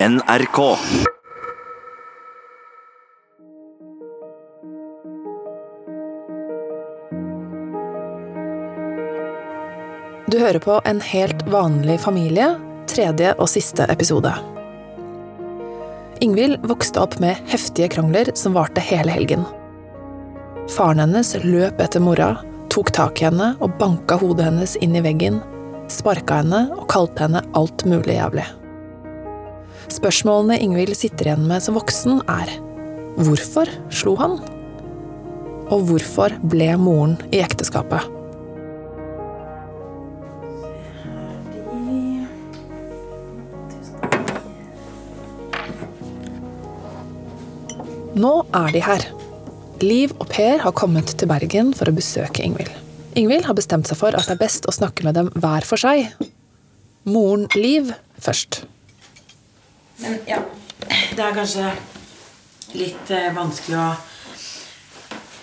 NRK. Du hører på En helt vanlig familie, tredje og siste episode. Ingvild vokste opp med heftige krangler som varte hele helgen. Faren hennes løp etter mora, tok tak i henne og banka hodet hennes inn i veggen, sparka henne og kalte henne alt mulig jævlig. Spørsmålene Ingvild sitter igjen med som voksen, er hvorfor slo han? Og hvorfor ble moren i ekteskapet? Nå er de her. Liv og Per har kommet til Bergen for å besøke Ingvild. Ingvild har bestemt seg for at det er best å snakke med dem hver for seg. Moren Liv først. Men ja, det er kanskje litt eh, vanskelig å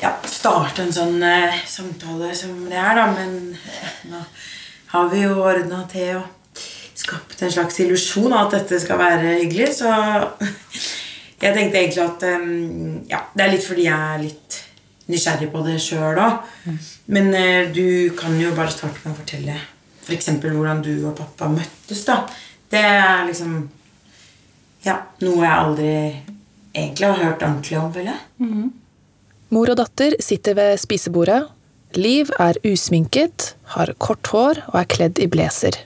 ja, starte en sånn eh, samtale som det er, da. Men eh, nå har vi jo ordna til og skapt en slags illusjon av at dette skal være hyggelig, så jeg tenkte egentlig at um, Ja, det er litt fordi jeg er litt nysgjerrig på det sjøl òg. Men uh, du kan jo bare starte med å fortelle f.eks. For hvordan du og pappa møttes, da. Det er liksom ja, noe jeg aldri egentlig har hørt ordentlig om, vel jeg. Mor og datter sitter ved spisebordet. Liv er usminket, har kort hår og er kledd i blazer.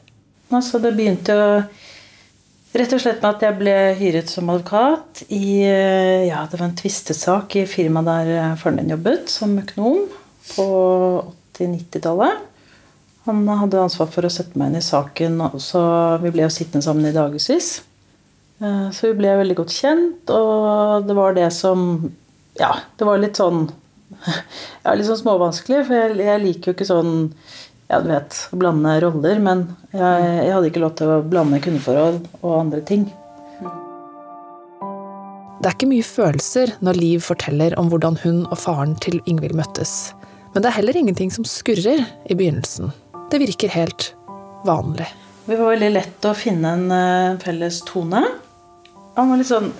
Altså, det begynte jo rett og slett med at jeg ble hyret som advokat i eh, ja, det var en tvistesak i firmaet der eh, faren min jobbet, som økonom på 80-90-tallet. Han hadde ansvar for å sette meg inn i saken, så vi ble jo sittende sammen i dagevis. Eh, Så vi ble veldig godt kjent, og det var det som Ja, det var litt sånn ja, litt sånn småvanskelig, for jeg, jeg liker jo ikke sånn ja, du vet, å blande roller, men jeg, jeg hadde ikke lov til å blande kundeforhold og andre ting. Det er ikke mye følelser når Liv forteller om hvordan hun og faren til Ingvild møttes. Men det er heller ingenting som skurrer i begynnelsen. Det virker helt vanlig. Vi var veldig lett å finne en eh, felles tone. Han var litt sånn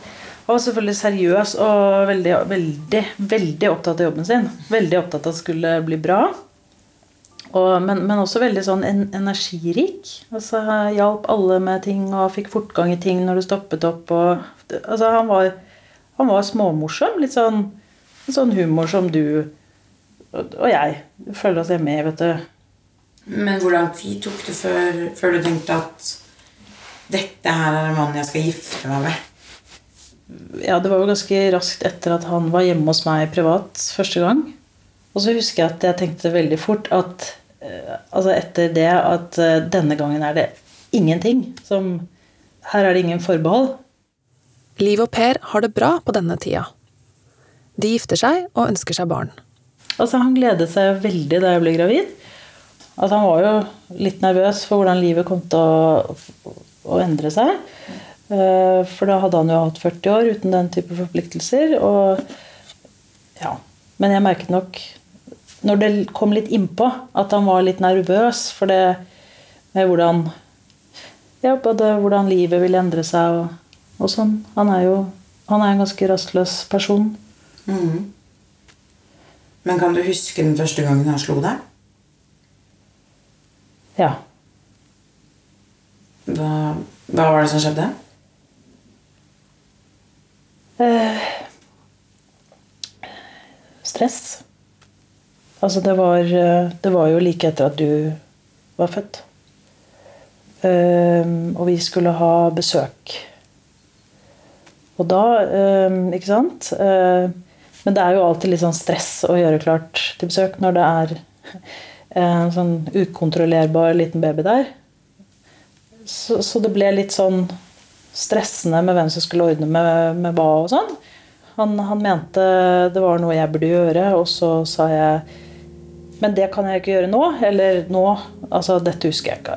han var selvfølgelig seriøs og veldig, veldig, veldig opptatt av jobben sin. Veldig opptatt av at det skulle bli bra. Og, men, men også veldig sånn en, energirik. Altså, hjalp alle med ting og fikk fortgang i ting når det stoppet opp. Og, altså, han, var, han var småmorsom. Litt sånn, sånn humor som du og, jeg føler oss hjemme i. Men hvor lang tid tok det før, før du tenkte at dette her er en mann jeg skal gifte meg med? Ja, det var jo ganske raskt etter at han var hjemme hos meg privat første gang. Og så husker jeg at jeg tenkte veldig fort at eh, altså etter det at eh, denne gangen er det ingenting. Som Her er det ingen forbehold. Liv og Per har det bra på denne tida. De gifter seg og ønsker seg barn. Altså Han gledet seg veldig da jeg ble gravid. Altså Han var jo litt nervøs for hvordan livet kom til å, å endre seg. Eh, For da hadde han jo hatt 40 år uten den type forpliktelser. Og ja. Men jeg merket nok når det kom litt innpå, at han var litt nervøs for det med hvordan ja, både hvordan livet vil endre seg og, og sånn. Han er jo han er en ganske rastløs person. Mm. Men kan du huske den første gangen han slo deg? Ja. Hva, hva var det som skjedde? Eh, stress. Altså, det var, eh, det var jo like etter at du var født. Eh, og vi skulle ha besøk. Og da eh, Ikke sant? Eh, men det er jo alltid litt sånn stress å gjøre klart til besøk når det er en sånn ukontrollerbar liten baby der. Så, så det ble litt sånn stressende med hvem som skulle ordne med, med hva og sånn. Han, han mente det var noe jeg burde gjøre, og så sa jeg Men det kan jeg ikke gjøre nå. Eller nå. Altså, dette husker jeg ikke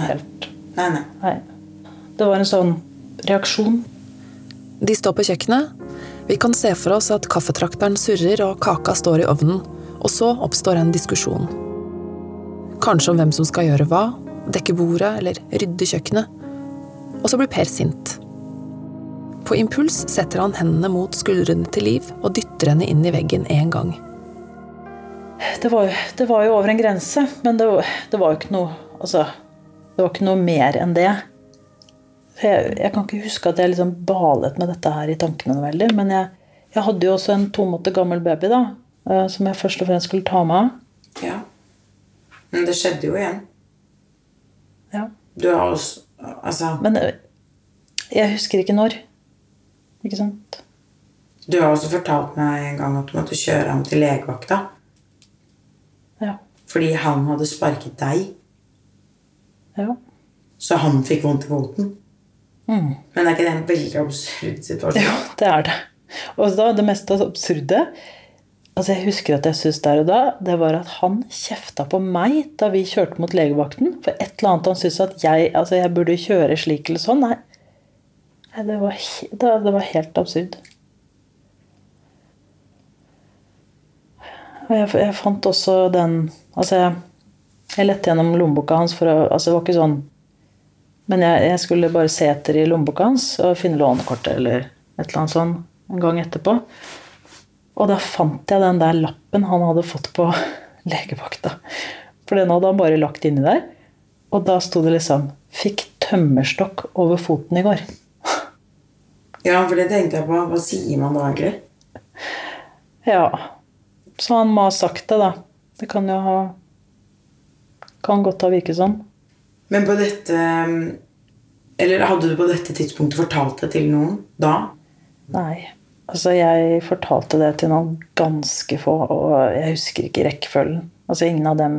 helt. Nei, nei. Nei. Det var en sånn reaksjon. De står på kjøkkenet. Vi kan se for oss at kaffetrakteren surrer og kaka står i ovnen. Og så oppstår en diskusjon. Kanskje om hvem som skal gjøre hva. Dekke bordet eller rydde kjøkkenet. Og så blir Per sint. På impuls setter han hendene mot skuldrene til Liv og dytter henne inn i veggen en gang. Det var, det var jo over en grense, men det, var- det var jo ikke noe Altså, det var ikke noe mer enn det. Jeg, jeg kan ikke huske at jeg liksom balet med dette her i tankene noe veldig. Men jeg, jeg hadde jo også en to måneder gammel baby da, eh, som jeg først og fremst skulle ta meg av. Ja. Men det skjedde jo igjen. Ja. Du har også Altså, Men eh, jeg husker ikke når. Ikke sant? du har også fortalt meg en gang at du måtte kjøre ham til legevakta Ja. fordi han hadde sparket deg, ja. så han fikk vondt i foten. Mm. Men er ikke det en veldig absurd situasjon? Jo, det er det. Og da, det mest absurde altså Jeg husker at jeg syntes der og da det var at han kjefta på meg da vi kjørte mot legevakten. For et eller annet han syntes at jeg, altså jeg burde kjøre slik eller sånn. Nei, Nei det, var, det, var helt absurd. Og jeg, jeg fant også den Altså, jeg, jeg lette gjennom lommeboka hans for å Altså, det var ikke sånn men jeg, jeg skulle bare se etter i lommeboka hans og finne lånekortet eller et eller annet sånn en gang etterpå. Og da fant jeg den der lappen han hadde fått på legevakta. For den hadde han bare lagt inni der. Og da sto det liksom 'Fikk tømmerstokk over foten i går'. Ja, for det tenkte jeg på. Hva sier man da egentlig? Ja. Så han må ha sagt det, da. Det kan jo ha Kan godt ha virket sånn. Men på dette Eller hadde du på dette tidspunktet fortalt det til noen da? Nei. Altså, jeg fortalte det til noen ganske få, og jeg husker ikke rekkefølgen. Altså, ingen av dem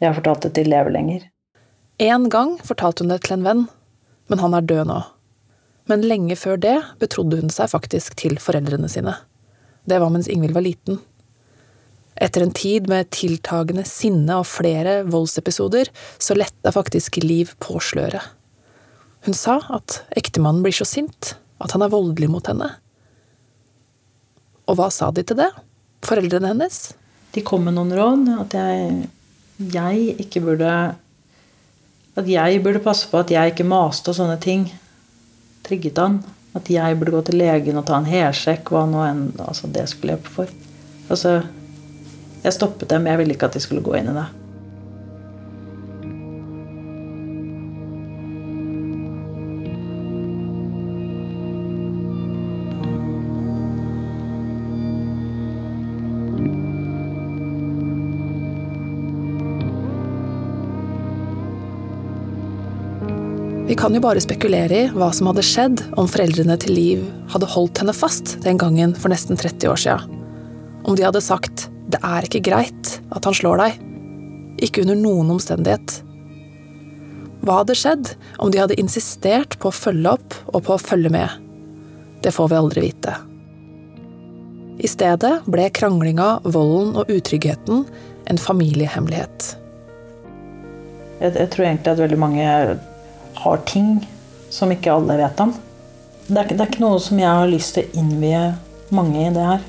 jeg fortalte til, lever lenger. En gang fortalte hun det til en venn, men han er død nå. Men lenge før det betrodde hun seg faktisk til foreldrene sine. Det var mens Ingvild var liten. Etter en tid med tiltagende sinne og flere voldsepisoder, så letta faktisk Liv på sløret. Hun sa at ektemannen blir så sint at han er voldelig mot henne. Og hva sa de til det? Foreldrene hennes? De kom med noen råd. At jeg, jeg ikke burde At jeg burde passe på at jeg ikke maste og sånne ting. Trigget han. At jeg burde gå til legen og ta en hersjekk, hva nå enn altså det skulle hjelpe for. Altså, jeg stoppet dem, jeg ville ikke at de skulle gå inn i det. Vi kan jo bare spekulere i hva som hadde skjedd om foreldrene til Liv hadde holdt henne fast den gangen for nesten 30 år sia. Om de hadde sagt 'det er ikke greit at han slår deg'. Ikke under noen omstendighet. Hva hadde skjedd om de hadde insistert på å følge opp og på å følge med? Det får vi aldri vite. I stedet ble kranglinga, volden og utryggheten en familiehemmelighet. Jeg, jeg tror egentlig at veldig mange har ting som ikke alle vet om. Det er, det er ikke noe som jeg har lyst til å innvie mange i det her.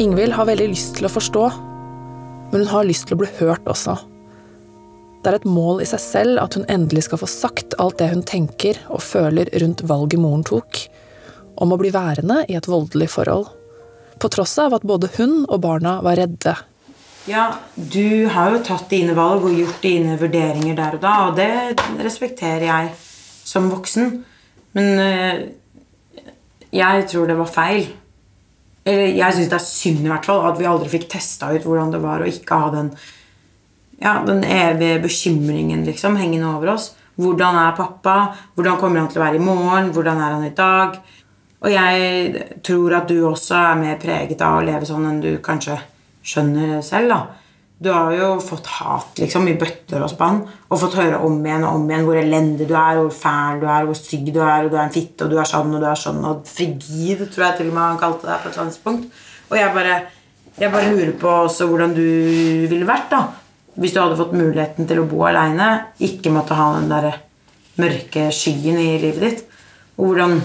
Ingvild har veldig lyst til å forstå, men hun har lyst til å bli hørt også. Det er et mål i seg selv at hun endelig skal få sagt alt det hun tenker og føler rundt valget moren tok, om å bli værende i et voldelig forhold. På tross av at både hun og barna var redde. Ja, du har jo tatt dine valg og gjort dine vurderinger der og da, og det respekterer jeg som voksen. Men øh, jeg tror det var feil. Eller jeg syns det er synd i hvert fall at vi aldri fikk testa ut hvordan det var å ikke ha den, ja, den evige bekymringen liksom, hengende over oss. Hvordan er pappa? Hvordan kommer han til å være i morgen? Hvordan er han i dag? Og jeg tror at du også er mer preget av å leve sånn enn du kanskje skjønner selv. da. Du har jo fått hat liksom, i bøtter og spann og fått høre om igjen og om igjen hvor elendig du er, hvor fæl du er, hvor stygg du er, og du er en fitte, og du er sånn og du er sånn, og frigid, tror jeg til og med han kalte deg på et tidspunkt. Og jeg bare, jeg bare lurer på også hvordan du ville vært da, hvis du hadde fått muligheten til å bo aleine, ikke måtte ha den der mørke skyen i livet ditt. Og hvordan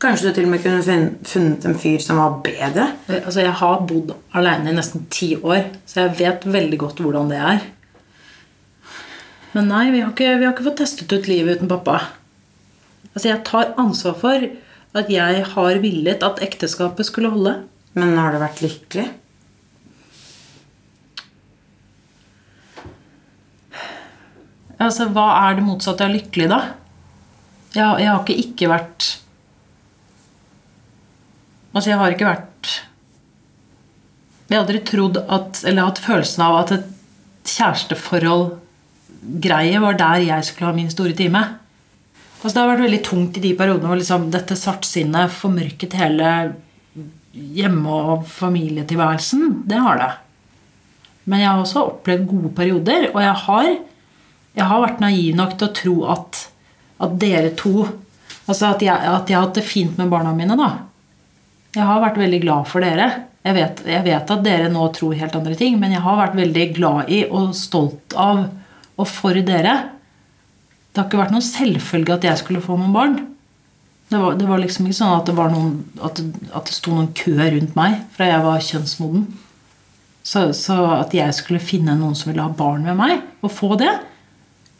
Kanskje du til og med kunne funnet en fyr som var bedre? Altså, jeg har bodd alene i nesten ti år, så jeg vet veldig godt hvordan det er. Men nei, vi har, ikke, vi har ikke fått testet ut livet uten pappa. Altså, jeg tar ansvar for at jeg har villet at ekteskapet skulle holde. Men har du vært lykkelig? Altså, Hva er det motsatte av lykkelig, da? Jeg, jeg har ikke ikke vært Altså, jeg har ikke vært Jeg har aldri trodd at Eller hatt følelsen av at et kjæresteforhold greie var der jeg skulle ha min store time. Altså, det har vært veldig tungt i de periodene hvor liksom, dette svartsinnet formørket hele hjemme- og familietilværelsen. Det har det. Men jeg har også opplevd gode perioder, og jeg har, jeg har vært naiv nok til å tro at, at dere to Altså at jeg, at jeg har hatt det fint med barna mine, da. Jeg har vært veldig glad for dere. Jeg vet, jeg vet, at dere nå tror helt andre ting, men jeg har vært veldig glad i og stolt av og for dere. Det har ikke vært noen selvfølge at jeg skulle få noen barn. Det var, det var liksom ikke sånn at det, var noen, at, at det sto noen kø rundt meg fra jeg var kjønnsmoden. Så, så, at jeg skulle finne noen som ville ha barn med meg, og få det,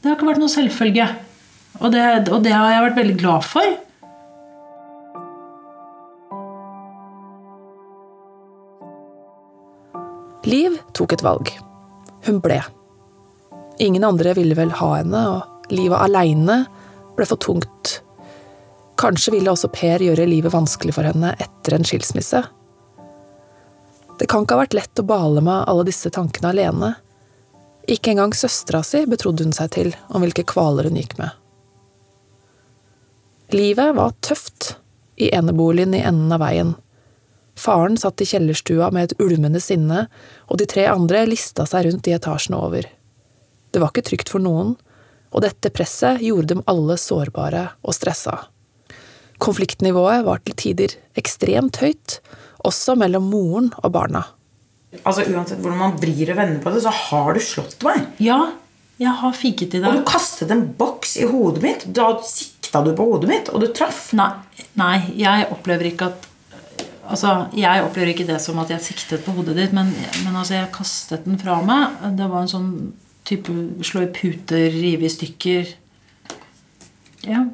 det har ikke vært noen selvfølge. Og det, og det har jeg vært veldig glad for. Liv tok et valg. Hun ble. Ingen andre ville vel ha henne, og livet aleine ble for tungt. Kanskje ville også Per gjøre livet vanskelig for henne etter en skilsmisse. Det kan ikke ha vært lett å bale med alle disse tankene alene. Ikke engang søstera si betrodde hun seg til om hvilke kvaler hun gikk med. Livet var tøft i eneboligen i enden av veien. Faren satt i kjellerstua med et ulmende sinne, og de tre andre lista seg rundt i etasjene over. Det var ikke trygt for noen, og dette presset gjorde dem alle sårbare og stressa. Konfliktnivået var til tider ekstremt høyt, også mellom moren og barna. Altså Uansett hvordan man vrir og vender på det, så har du slått meg. Ja, jeg har fiket i Og du kastet en boks i hodet mitt. Da sikta du på hodet mitt, og du traff. Nei, nei, jeg opplever ikke at Altså, Jeg opplever ikke det som at jeg siktet på hodet ditt, men, men altså, jeg kastet den fra meg. Det var en sånn type slå i puter, rive i stykker Ja.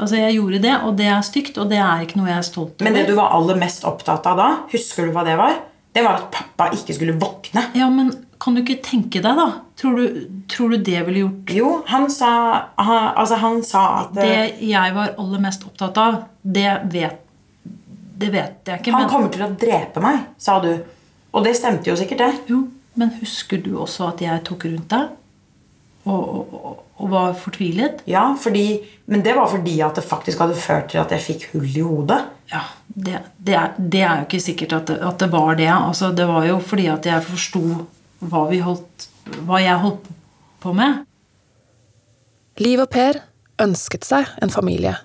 Altså, jeg gjorde det, og det er stygt, og det er ikke noe jeg er stolt over. Men det du var aller mest opptatt av da, husker du hva det var? Det var at pappa ikke skulle våkne. Ja, men kan du ikke tenke deg, da? Tror du, tror du det ville gjort Jo, han sa, han, altså han sa at Det jeg var aller mest opptatt av, det vet, det vet jeg ikke. Han Men, kommer til å drepe meg, sa du. Og det stemte jo sikkert, det. jo, men husker du også at jeg tok rundt deg? Og, og, og, var fortvilet? Ja, fordi, Men det var fordi at det faktisk hadde ført til at jeg fikk hull i hodet. Ja, det, det, er, det er jo ikke sikkert at det, at det var det. Altså, det var jo fordi at jeg forsto hva, hva jeg holdt på med. Liv og Per ønsket seg en familie.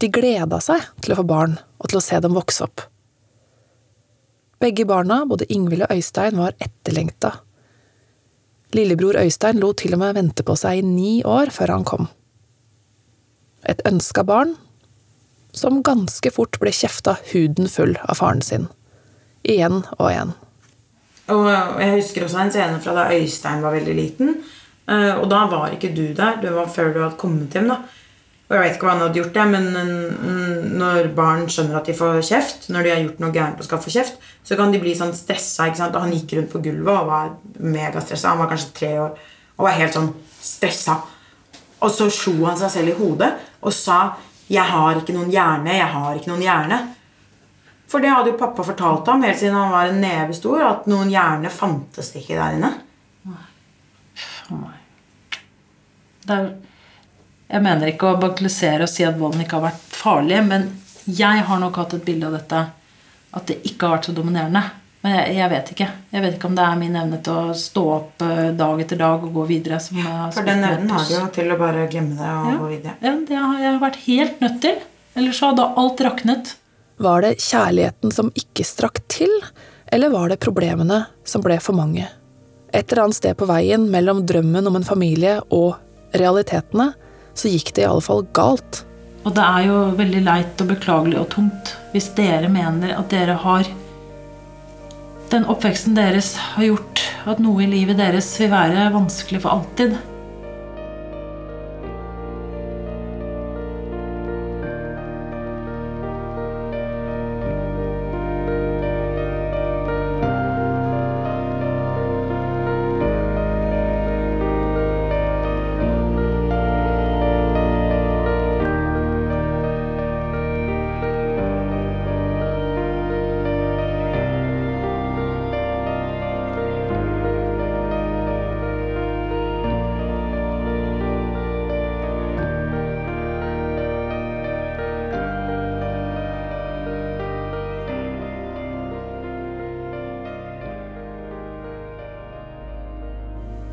De gleda seg til å få barn og til å se dem vokse opp. Begge barna, både Ingvild og Øystein, var etterlengta. Lillebror Øystein lot til og med vente på seg i ni år før han kom. Et ønska barn som ganske fort ble kjefta huden full av faren sin. Igjen og igjen. Og jeg husker også en scene fra da Øystein var veldig liten. eh, Og da var ikke du der. Det var før du hadde kommet hjem. da Og jeg vet ikke hva han hadde gjort, det, men når barn skjønner at de får kjeft, når de har gjort noe gærent og skal få kjeft, så kan de bli sånn stressa. ikke sant? Og han gikk rundt på gulvet og var megastressa. Han var kanskje tre år og var helt sånn stressa. Og så slo han seg selv i hodet og sa 'Jeg har ikke noen hjerne. Jeg har ikke noen hjerne'. For det hadde jo pappa fortalt ham helt siden han var en neve stor, at noen hjerne fantes ikke der inne. Oh meg. Det er, jeg mener ikke å bagatellisere og si at volden ikke har vært farlig, men jeg har nok hatt et bilde av dette at det ikke har vært så dominerende. Men jeg, jeg vet ikke. Jeg vet ikke om det er min evne til å stå opp eh, dag etter dag og gå videre. For den evnen har du jo til å bare glemme det og Ja. gå videre. Ja, det har jeg vært helt nødt til. Ellers så hadde alt raknet. Var det kjærligheten som ikke strakk til, eller var det problemene som ble for mange? Et eller annet sted på veien mellom drømmen om en familie og realitetene, så gikk det i alle fall galt. Og det er jo veldig leit og beklagelig og tungt hvis dere mener at dere har Den oppveksten deres har gjort at noe i livet deres vil være vanskelig for alltid.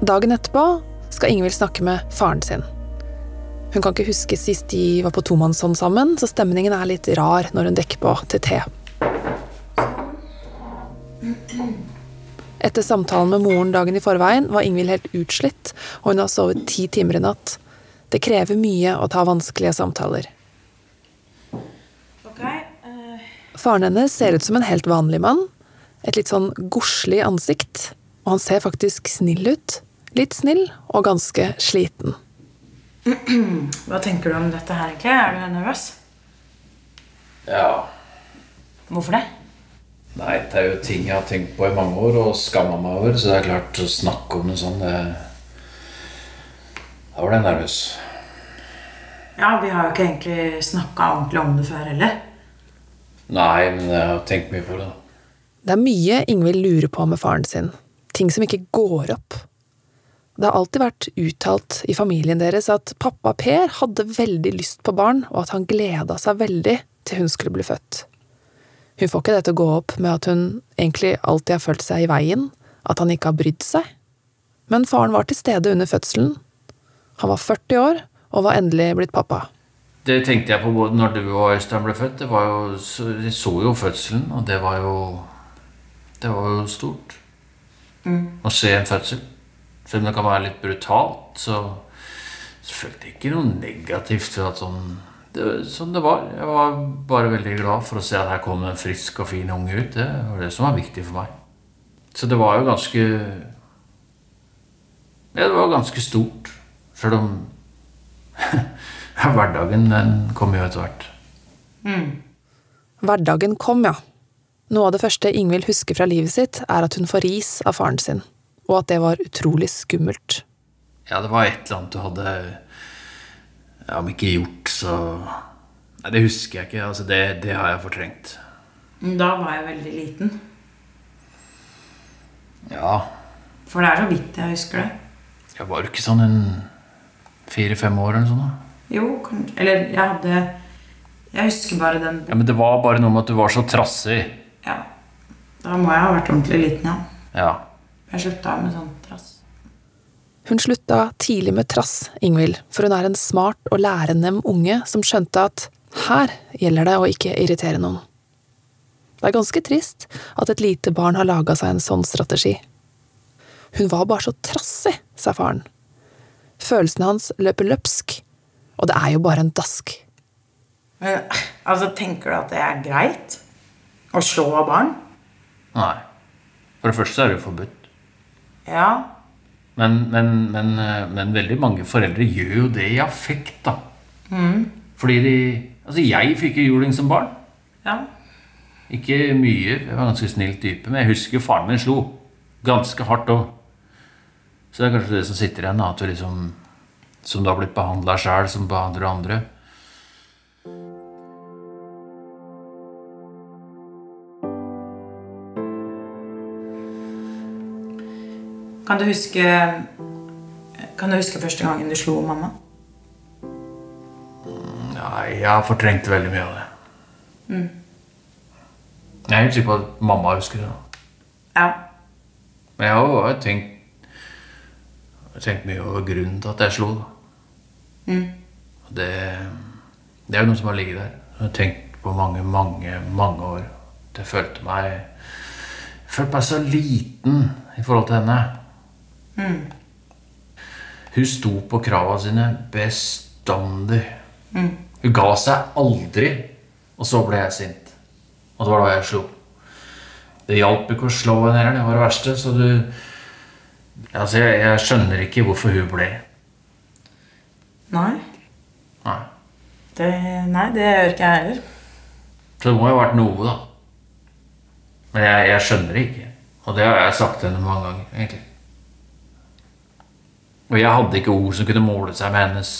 Dagen etterpå skal Ingvild snakke med faren sin. Hun kan ikke huske sist de var på tomannshånd sammen, så stemningen er litt rar når hun dekker på til te. Etter samtalen med moren dagen i forveien var Ingvild helt utslitt, og hun har sovet ti timer i natt. Det krever mye å ta vanskelige samtaler. Eh, Faren hennes ser ut som en helt vanlig mann. Et litt sånn godslig ansikt. Og han ser faktisk snill ut. Litt snill og ganske sliten. hva tenker du om dette her, egentlig? Er du nervøs? Ja. Hvorfor det? Nei, det er jo ting jeg har tenkt på i mange år og skamma meg over, så det er klart å snakke om det sånn det... Da var jeg nervøs. Ja, vi har jo ikke egentlig snakka ordentlig om det før heller. Nei, men jeg har tenkt mye på det. Det er mye Ingvild lurer på med faren sin. Ting som ikke går opp. Det har alltid vært uttalt i familien deres at pappa Per hadde veldig lyst på barn, og at han gleda seg veldig til hun skulle bli født. Hun får ikke det til å gå opp med at hun egentlig alltid har følt seg i veien, at han ikke har brydd seg. Men faren var til stede under fødselen. Han var 40 år og var endelig blitt pappa. Det tenkte jeg på både når du og Øystein ble født. Det var jo, så, jeg så jo fødselen, og det var jo Det var jo stort. Å se en fødsel. Selv om det kan være litt brutalt, så, så følte jeg ikke noe negativt for at sånn det, Sånn det var. Jeg var bare veldig glad for å se at her kom en frisk og fin unge ut. Det var det som var viktig for meg. Så det var jo ganske Ja, det var ganske stort. Selv om hverdagen den kom jo etter hvert. Hverdagen kom, ja. Noe av det første Ingvild husker fra livet sitt, er at hun får ris av faren sin, og at det var utrolig skummelt. Ja, det var et eller annet du hadde ja, Om ikke gjort, så Nei, det husker jeg ikke. Altså, det, det har jeg fortrengt. Da var jeg veldig liten. Ja, For det er så vidt jeg husker det. jeg var jo ikke sånn en fire-fem år eller noe sånt. da. Jo, kanskje Eller jeg hadde Jeg husker bare den Ja, Men det var bare noe med at du var så trassig. Ja. Da må jeg ha vært ordentlig liten, ja. Ja. Jeg slutta med sånn trass. Hun slutta tidlig med trass, Ingvild, for hun er en smart og lærenem unge som skjønte at her gjelder det å ikke irritere noen. Det er ganske trist at et lite barn har laga seg en sånn strategi. Hun var bare så trassig, sa faren. Følelsene hans løper løpsk, og det er jo bare en dask. Men altså, tenker du at det er greit å slå barn? Nei. For det første er det jo forbudt. Ja. Men, men, men, eh, men veldig mange foreldre gjør jo det i affekt, da. Fordi de Altså, jeg fikk jo juling som barn. Ja. Ikke mye, jeg var ganske snill type, men jeg husker jo faren min slo. Ganske hardt òg. Så det er kanskje det som sitter igjen, at du liksom Som du har blitt behandla sjæl, som behandler andre. Kan du huske Kan du huske første gangen du slo mamma? Nei, jeg har fortrengt veldig mye av det. Jeg er helt sikker på at mamma husker det. Ja. Men jeg har jo tenkt, tenkt mye over grunnen til at jeg slo. da. Og Det, det er jo noe som har ligget der. Jeg har tenkt på mange, mange, mange år. At Jeg følte meg jeg følte meg så liten i forhold til henne. Hun sto på krava sine bestandig. Hun ga seg aldri. Og så ble jeg sint. Og det var da jeg slo. Det hjalp ikke å slå henne heller. Det var det verste. Så du Altså, jeg, jeg skjønner ikke hvorfor hun ble. Nei. Nei. Det, nei, det gjør ikke jeg heller. Så det må jo ha vært noe, da. Men jeg, jeg skjønner det ikke. Og det har jeg sagt til henne mange ganger, egentlig. Og jeg hadde ikke ord som kunne måle seg med hennes.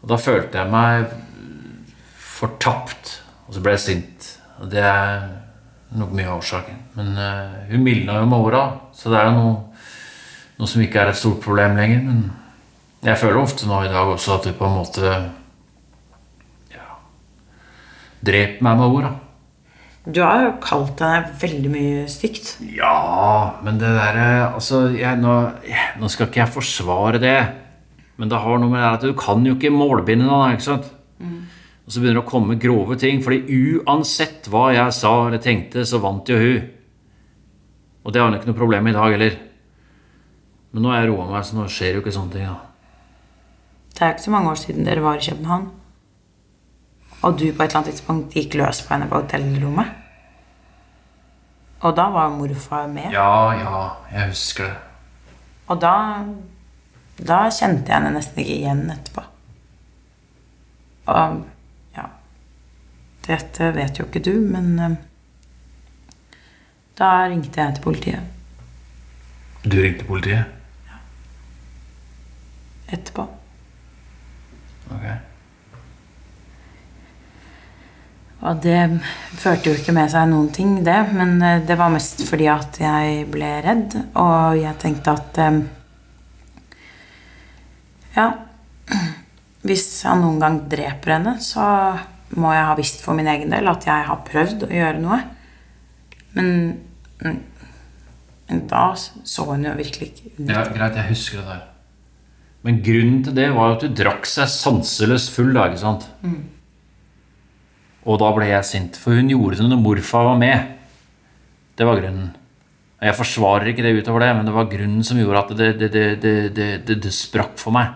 Og da følte jeg meg fortapt. Og så ble jeg sint. Og det er nok mye av årsaken. Men uh, hun mildna jo med åra, så det er jo noe, noe som ikke er et stort problem lenger. Men jeg føler ofte nå i dag også at hun på en måte ja, dreper meg med ord. da. Du har jo kalt deg veldig mye stygt. Ja, men det derre Altså, jeg, nå, jeg, nå skal ikke jeg forsvare det. Men det har noe med det at du kan jo ikke målbinde noe, ikke sant? Og så begynner det å komme grove ting. fordi uansett hva jeg sa eller tenkte, så vant jo hun. Og det har hun ikke noe problem med i dag heller. Men nå har jeg roa meg, så nå skjer jo ikke sånne ting. da. Det er ikke så mange år siden dere var i København. Og du på et eller annet tidspunkt gikk løs på henne på hotellrommet. Og da var morfar med. Ja, ja, jeg husker det. Og da Da kjente jeg henne nesten ikke igjen etterpå. Og ja Dette vet jo ikke du, men eh, Da ringte jeg til politiet Du ringte politiet? Ja. etterpå. Ok. Og det førte jo ikke med seg noen ting, det. Men eh, det var mest fordi at jeg ble redd, og jeg tenkte at eh, Ja, hvis han noen gang dreper henne, så må jeg ha visst for min egen del at jeg har prøvd å gjøre noe. Men, mm, men da så hun jo virkelig ikke ut. Ja, Greit, jeg husker det der. Men grunnen til det var jo at du drakk seg sanseløst full, da, ikke sant? Og da ble jeg sint, for hun gjorde det når morfar var med. Det var grunnen. Jeg forsvarer ikke det utover det, men det var grunnen som gjorde at det, det, det, det, sprakk for meg.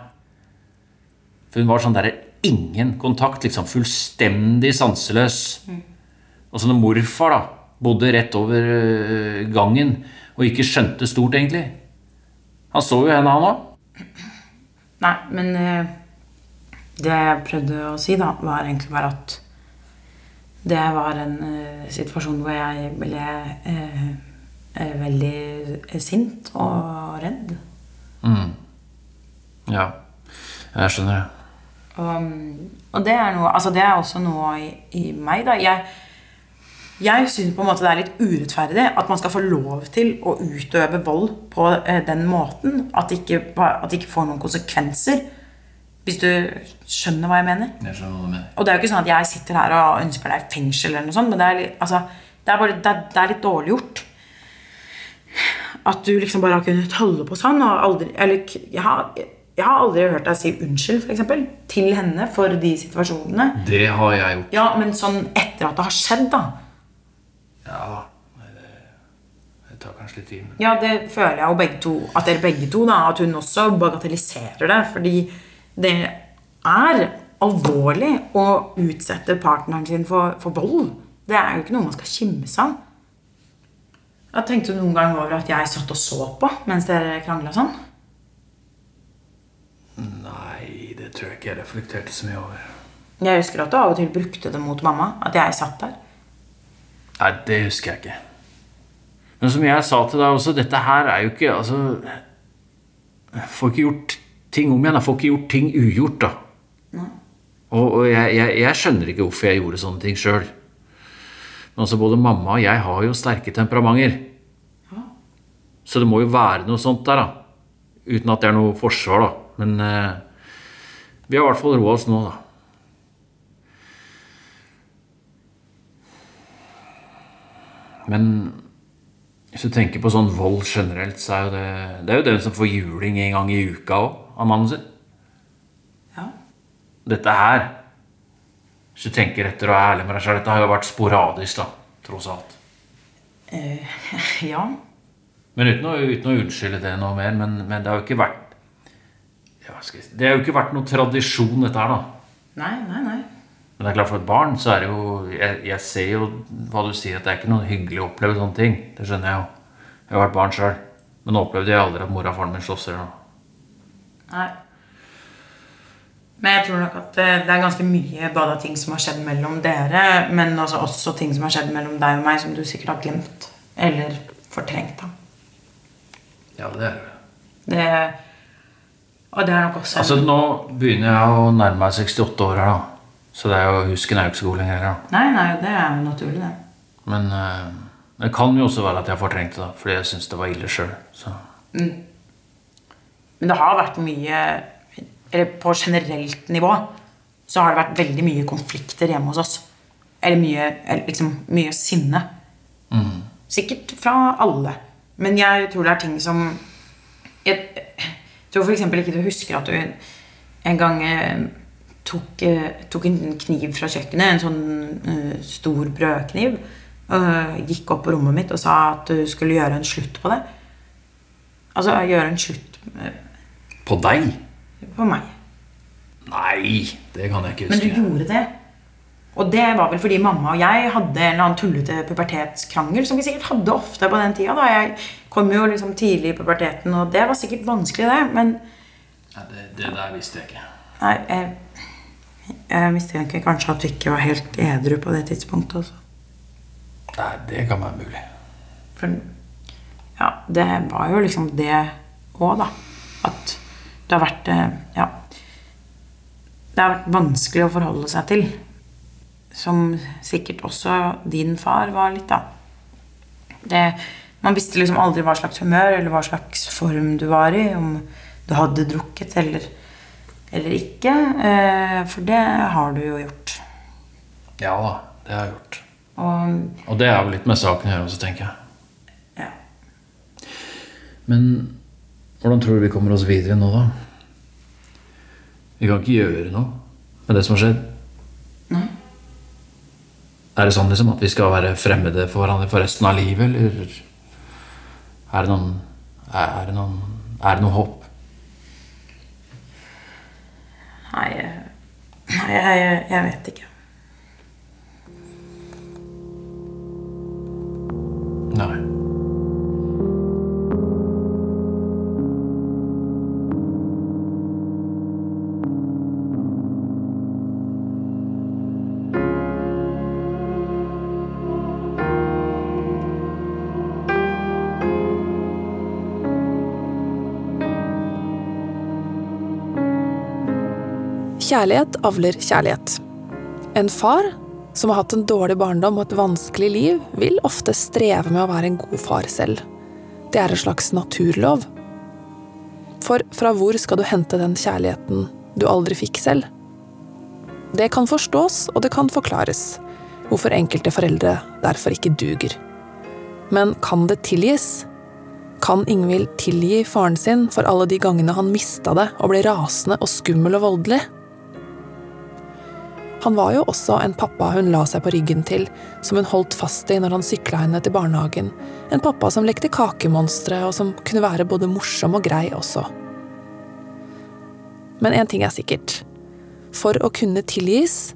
For hun var sånn derre ingen kontakt, liksom. Fullstendig sanseløs. Og så når morfar da bodde rett over øh, gangen og ikke skjønte stort, egentlig Han så jo henne, han òg. Nei, men eh, det jeg prøvde å si, da, var egentlig bare at det var en uh, situasjon hvor jeg ble uh, veldig sint og redd. Ja, jeg skjønner det. Og, og det, er noe, altså det er også noe i, i meg, da. Jeg, jeg syns på en måte det er litt urettferdig at man skal få lov til å utøve vold på den måten. At det ikke, at det ikke får noen konsekvenser. Hvis du skjønner hva jeg mener? Jeg skjønner hva du mener. Og det er jo ikke sånn at jeg sitter her og ønsker deg fengsel, eller noe sånt, men det er, altså, det er, bare, det er, det er litt dårlig gjort. At du liksom bare har kunnet holde på sånn. Og aldri, eller, jeg, har, jeg har aldri hørt deg si unnskyld for eksempel, til henne for de situasjonene. Det har jeg gjort. Ja, Men sånn etter at det har skjedd, da. Ja, det, det tar kanskje litt tid. Ja, det føler jeg jo begge to. At dere begge to, da. At hun også bagatelliserer det. Fordi det er alvorlig å utsette partneren sin for, for vold. Det er jo ikke noe man skal kimse av. Jeg tenkte noen gang over at jeg satt og så på mens dere krangla sånn? Nei, det tror jeg ikke jeg reflekterte så mye over. Jeg husker at du av og til brukte det mot mamma. At jeg satt der. Nei, det husker jeg ikke. Men som jeg sa til deg også, dette her er jo ikke Altså Får ikke gjort ting om igjen. Jeg får ikke gjort ting ugjort, da. Og, og jeg, jeg, jeg skjønner ikke hvorfor jeg gjorde sånne ting sjøl. Men altså, både mamma og jeg har jo sterke temperamenter. Så det må jo være noe sånt der, da. Uten at det er noe forsvar, da. Men eh, vi har i hvert fall roa oss nå, da. Men hvis du tenker på sånn vold generelt, så er jo det Det er jo den som får juling en gang i uka òg, av mannen sin. Ja. Dette her, hvis du tenker etter og er ærlig med deg selv, dette har jo vært sporadisk, da, tross alt. ja. Men uten å, uten å unnskylde det noe mer, men, men det har jo ikke vært ja, jeg Det har jo ikke vært noe tradisjon, dette her, da. Nei, nei, nei. Men det er klart for et barn så er det jo Jeg, jeg ser jo hva du sier, at det er ikke noe hyggelig å oppleve sånne ting. Det skjønner jeg jo. Jeg har vært barn sjøl. Men nå opplevde jeg aldri at mora og faren min slåss eller noe. Nei. Men jeg tror nok at eh, det er ganske mye både ting som har skjedd mellom dere, men også, også ting som har skjedd mellom deg og meg, som du sikkert har glemt. Eller fortrengt. da. Ja, det er det. Det, og det er nok også Altså, nå begynner jeg å nærme meg 68 år her, da. Så det er jo, husken er jo ikke så god lenger. da. Nei, nei, det er jo naturlig, det. Men eh, det kan jo også være at jeg fortrengte det, fordi jeg syns det var ille sjøl. Men det har vært mye Eller på generelt nivå så har det vært veldig mye konflikter hjemme hos oss. Eller mye, eller liksom, mye sinne. Sikkert fra alle. Men jeg tror det er ting som Jeg tror f.eks. ikke du husker at du en gang eh, tok, eh, tok en kniv fra kjøkkenet, en sånn uh, stor brødkniv, og gikk opp på rommet mitt og sa at du skulle gjøre en slutt på det. Altså gjøre en slutt På deg? på meg. Nei, det kan jeg ikke huske. Men du gjorde det. Og det var vel fordi mamma og jeg hadde en eller annen tullete pubertetskrangel, som vi sikkert hadde ofte på den tida. da. Jeg kom jo liksom tidlig i puberteten, og det var sikkert vanskelig, det. Men Nei, det, det der visste jeg ikke. nei, jeg, jeg mistenker kanskje at du ikke var helt edru på det tidspunktet. Også. Nei, det kan være mulig. For ja, det var jo liksom det òg, da. At det har vært eh, Ja. Det har vært vanskelig å forholde seg til. Som sikkert også din far var litt, da. Det, man visste liksom aldri hva slags humør eller hva slags form du var i. Om du hadde drukket eller, eller ikke. Eh, for det har du jo gjort. Ja da, det har jeg gjort. Og Og det er jo litt med saken å gjøre også, tenker jeg. ja. Men hvordan tror du vi kommer oss videre nå, da? Vi kan ikke gjøre noe med det som har skjedd. Nei. Er det sånn liksom at vi skal være fremmede for hverandre for resten av livet, eller er det noen Er det noen Er det noe håp? Nei, eh, nei jeg, jeg vet ikke. Kjærlighet avler kjærlighet. En far som har hatt en dårlig barndom og et vanskelig liv, vil ofte streve med å være en god far selv. Det er en slags naturlov. For fra hvor skal du hente den kjærligheten du aldri fikk selv? Det kan forstås, og det kan forklares, hvorfor enkelte foreldre derfor ikke duger. Men kan det tilgis? Kan Ingvild tilgi faren sin for alle de gangene han mista det og ble rasende og skummel og voldelig? Han var jo også en pappa hun la seg på ryggen til, som hun holdt fast i når han sykla henne til barnehagen. En pappa som lekte kakemonstre, og som kunne være både morsom og grei også. Men én ting er sikkert. For å kunne tilgis,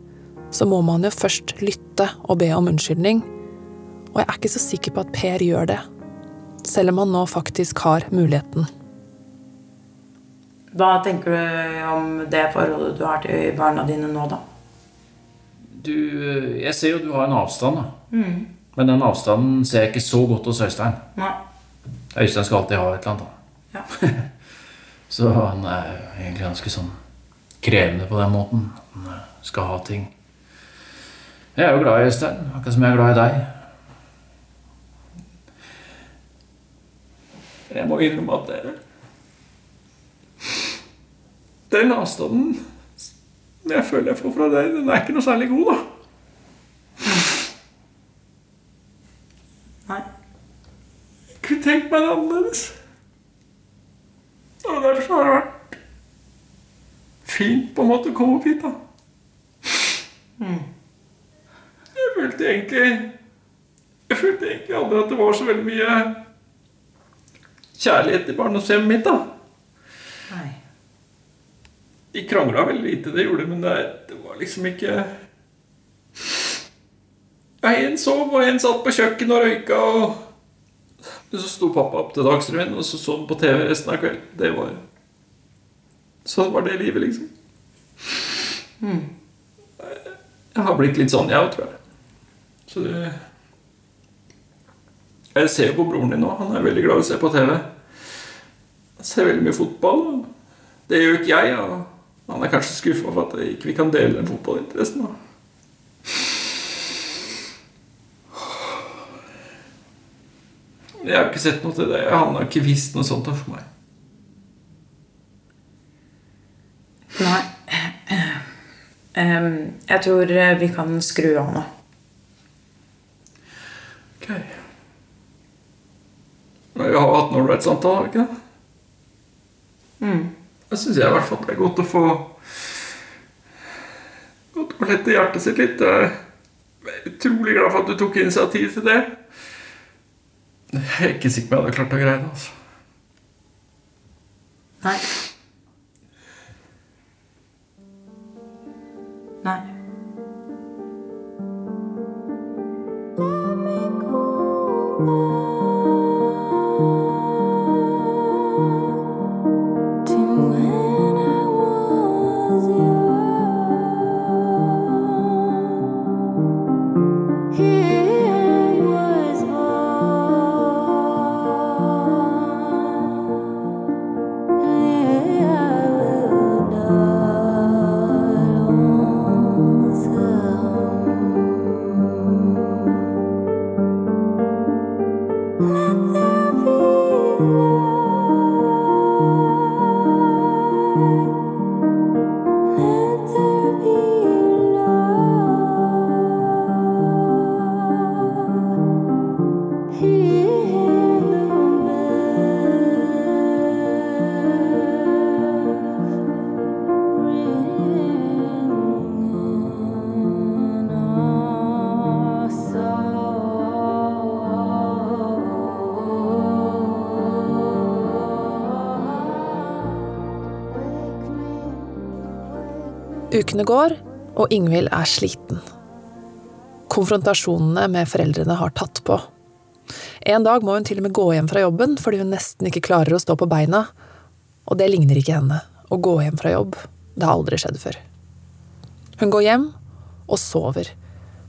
så må man jo først lytte og be om unnskyldning. Og jeg er ikke så sikker på at Per gjør det. Selv om han nå faktisk har muligheten. Hva tenker du om det forholdet du har til barna dine nå, da? Du, jeg ser jo du har en avstand, da. Men den avstanden ser jeg ikke så godt hos Øystein. Nei. Øystein skal alltid ha et eller annet. da. Ja. Så han er egentlig ganske sånn krevende på den måten. Han eh, skal ha ting. Jeg er jo glad i Øystein, akkurat som jeg er glad i deg. Jeg må innrømme at det Den avstanden jeg føler jeg får fra deg, den er ikke noe særlig god, da. Nei. Jeg kunne tenkt meg det annerledes. Og derfor har det vært fint på en måte å komme opp hit, da. Jeg følte egentlig Jeg følte egentlig aldri at det var så veldig mye kjærlighet i barndomshjemmet mitt, da. De krangla veldig lite, det gjorde de, men det, det var liksom ikke En sov, og en satt på kjøkkenet og røyka, og Men så sto pappa opp til Dagsrevyen, og så så han på TV resten av kvelden. Det var Sånn var det livet, liksom. Jeg har blitt litt sånn, jeg òg, tror jeg. Så det Jeg ser jo på broren din nå. Han er veldig glad i å se på TV. Han ser veldig mye fotball. Det gjør ikke jeg. og han er kanskje skuffa for at vi ikke kan dele den fotballinteressen, da. Jeg har ikke sett noe til det. Han har ikke visst noe sånt for meg. Nei. Ehm, jeg tror eh, vi kan skru av nå. Ok. Men vi har hatt en ålreit samtale, har vi ikke det? Mm. Jeg syns i hvert fall det er godt å få Godt å lette hjertet sitt litt. Jeg er utrolig glad for at du tok initiativ til det. Jeg er ikke sikker på om jeg hadde klart å greie det. altså. Nei. Nei. Ukene går, og Ingvild er sliten. Konfrontasjonene med foreldrene har tatt på. En dag må hun til og med gå hjem fra jobben fordi hun nesten ikke klarer å stå på beina. Og det ligner ikke henne. Å gå hjem fra jobb. Det har aldri skjedd før. Hun går hjem og sover,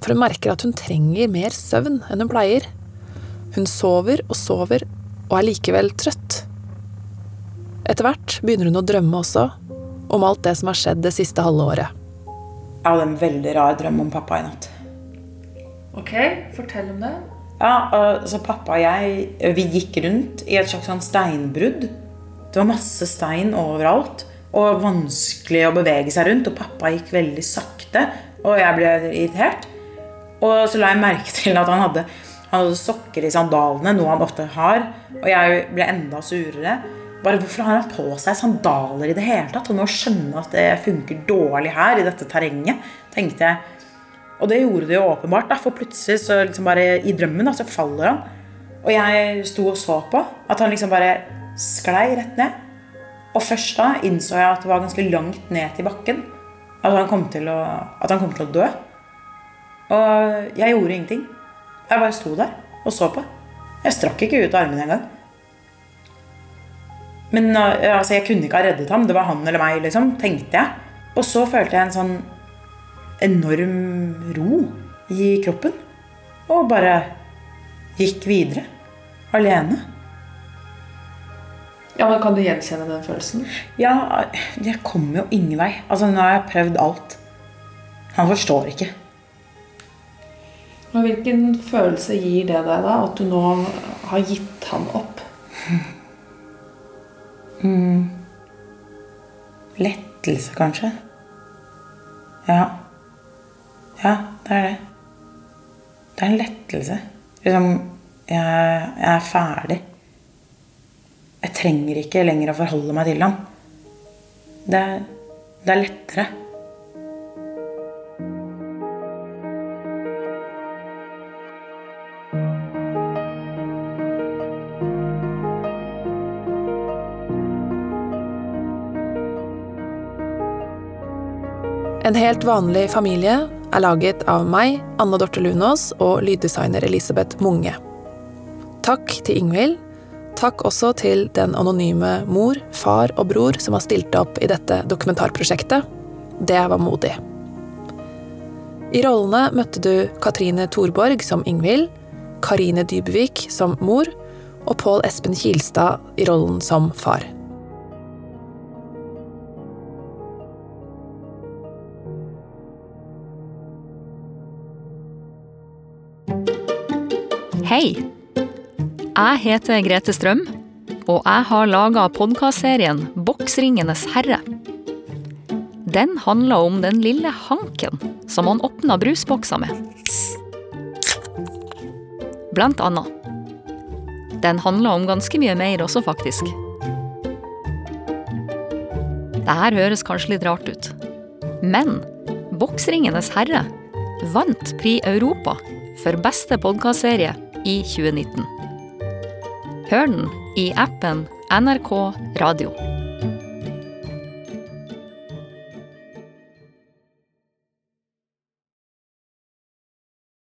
for hun merker at hun trenger mer søvn enn hun pleier. Hun sover og sover og er likevel trøtt. Etter hvert begynner hun å drømme også, om alt det som har skjedd det siste halve året. Jeg hadde en veldig rar drøm om pappa i natt. Ok, fortell om det. Ja, altså Pappa og jeg vi gikk rundt i et slags sånn steinbrudd. Det var masse stein overalt og vanskelig å bevege seg rundt. Og pappa gikk veldig sakte, og jeg ble irritert. Og så la jeg merke til at han hadde, han hadde sokker i sandalene, noe han ofte har. Og jeg ble enda surere. Bare Hvorfor har han på seg sandaler i det hele tatt? Han må skjønne at det funker dårlig her i dette terrenget. tenkte jeg. Og det gjorde det jo åpenbart, da, for plutselig så liksom bare i drømmen da, så faller han. Og jeg sto og så på at han liksom bare sklei rett ned. Og først da innså jeg at det var ganske langt ned til bakken. At han kom til å, at han kom til å dø. Og jeg gjorde ingenting. Jeg bare sto der og så på. Jeg strakk ikke ut armene engang. Men uh, altså, jeg kunne ikke ha reddet ham. Det var han eller meg, liksom, tenkte jeg. Og så følte jeg en sånn enorm ro i kroppen. Og bare gikk videre. Alene. Ja, men Kan du gjenkjenne den følelsen? Ja, jeg kommer jo ingen vei. Altså, nå har jeg prøvd alt. Han forstår ikke. Og Hvilken følelse gir det deg, da? At du nå har gitt han opp? Lettelse, kanskje. Ja. Ja, det er det. Det er en lettelse. Liksom, jeg, jeg er ferdig. Jeg trenger ikke lenger å forholde meg til ham. Det, det er lettere. En helt vanlig familie er laget av meg, Anne Dorte Lunås, og lyddesigner Elisabeth Munge. Takk til Ingvild. Takk også til den anonyme mor, far og bror som har stilt opp i dette dokumentarprosjektet. Det var modig. I rollene møtte du Katrine Thorborg som Ingvild, Karine Dybvik som mor og Pål Espen Kilstad i rollen som far. Hei! Jeg heter Grete Strøm, og jeg har laga podkastserien Boksringenes herre. Den handler om den lille hanken som han åpna brusbokser med. Blant annet. Den handler om ganske mye mer også, faktisk. Det her høres kanskje litt rart ut. Men Boksringenes herre vant Pri Europa for beste podkastserie i 2019. Hør den i appen NRK Radio.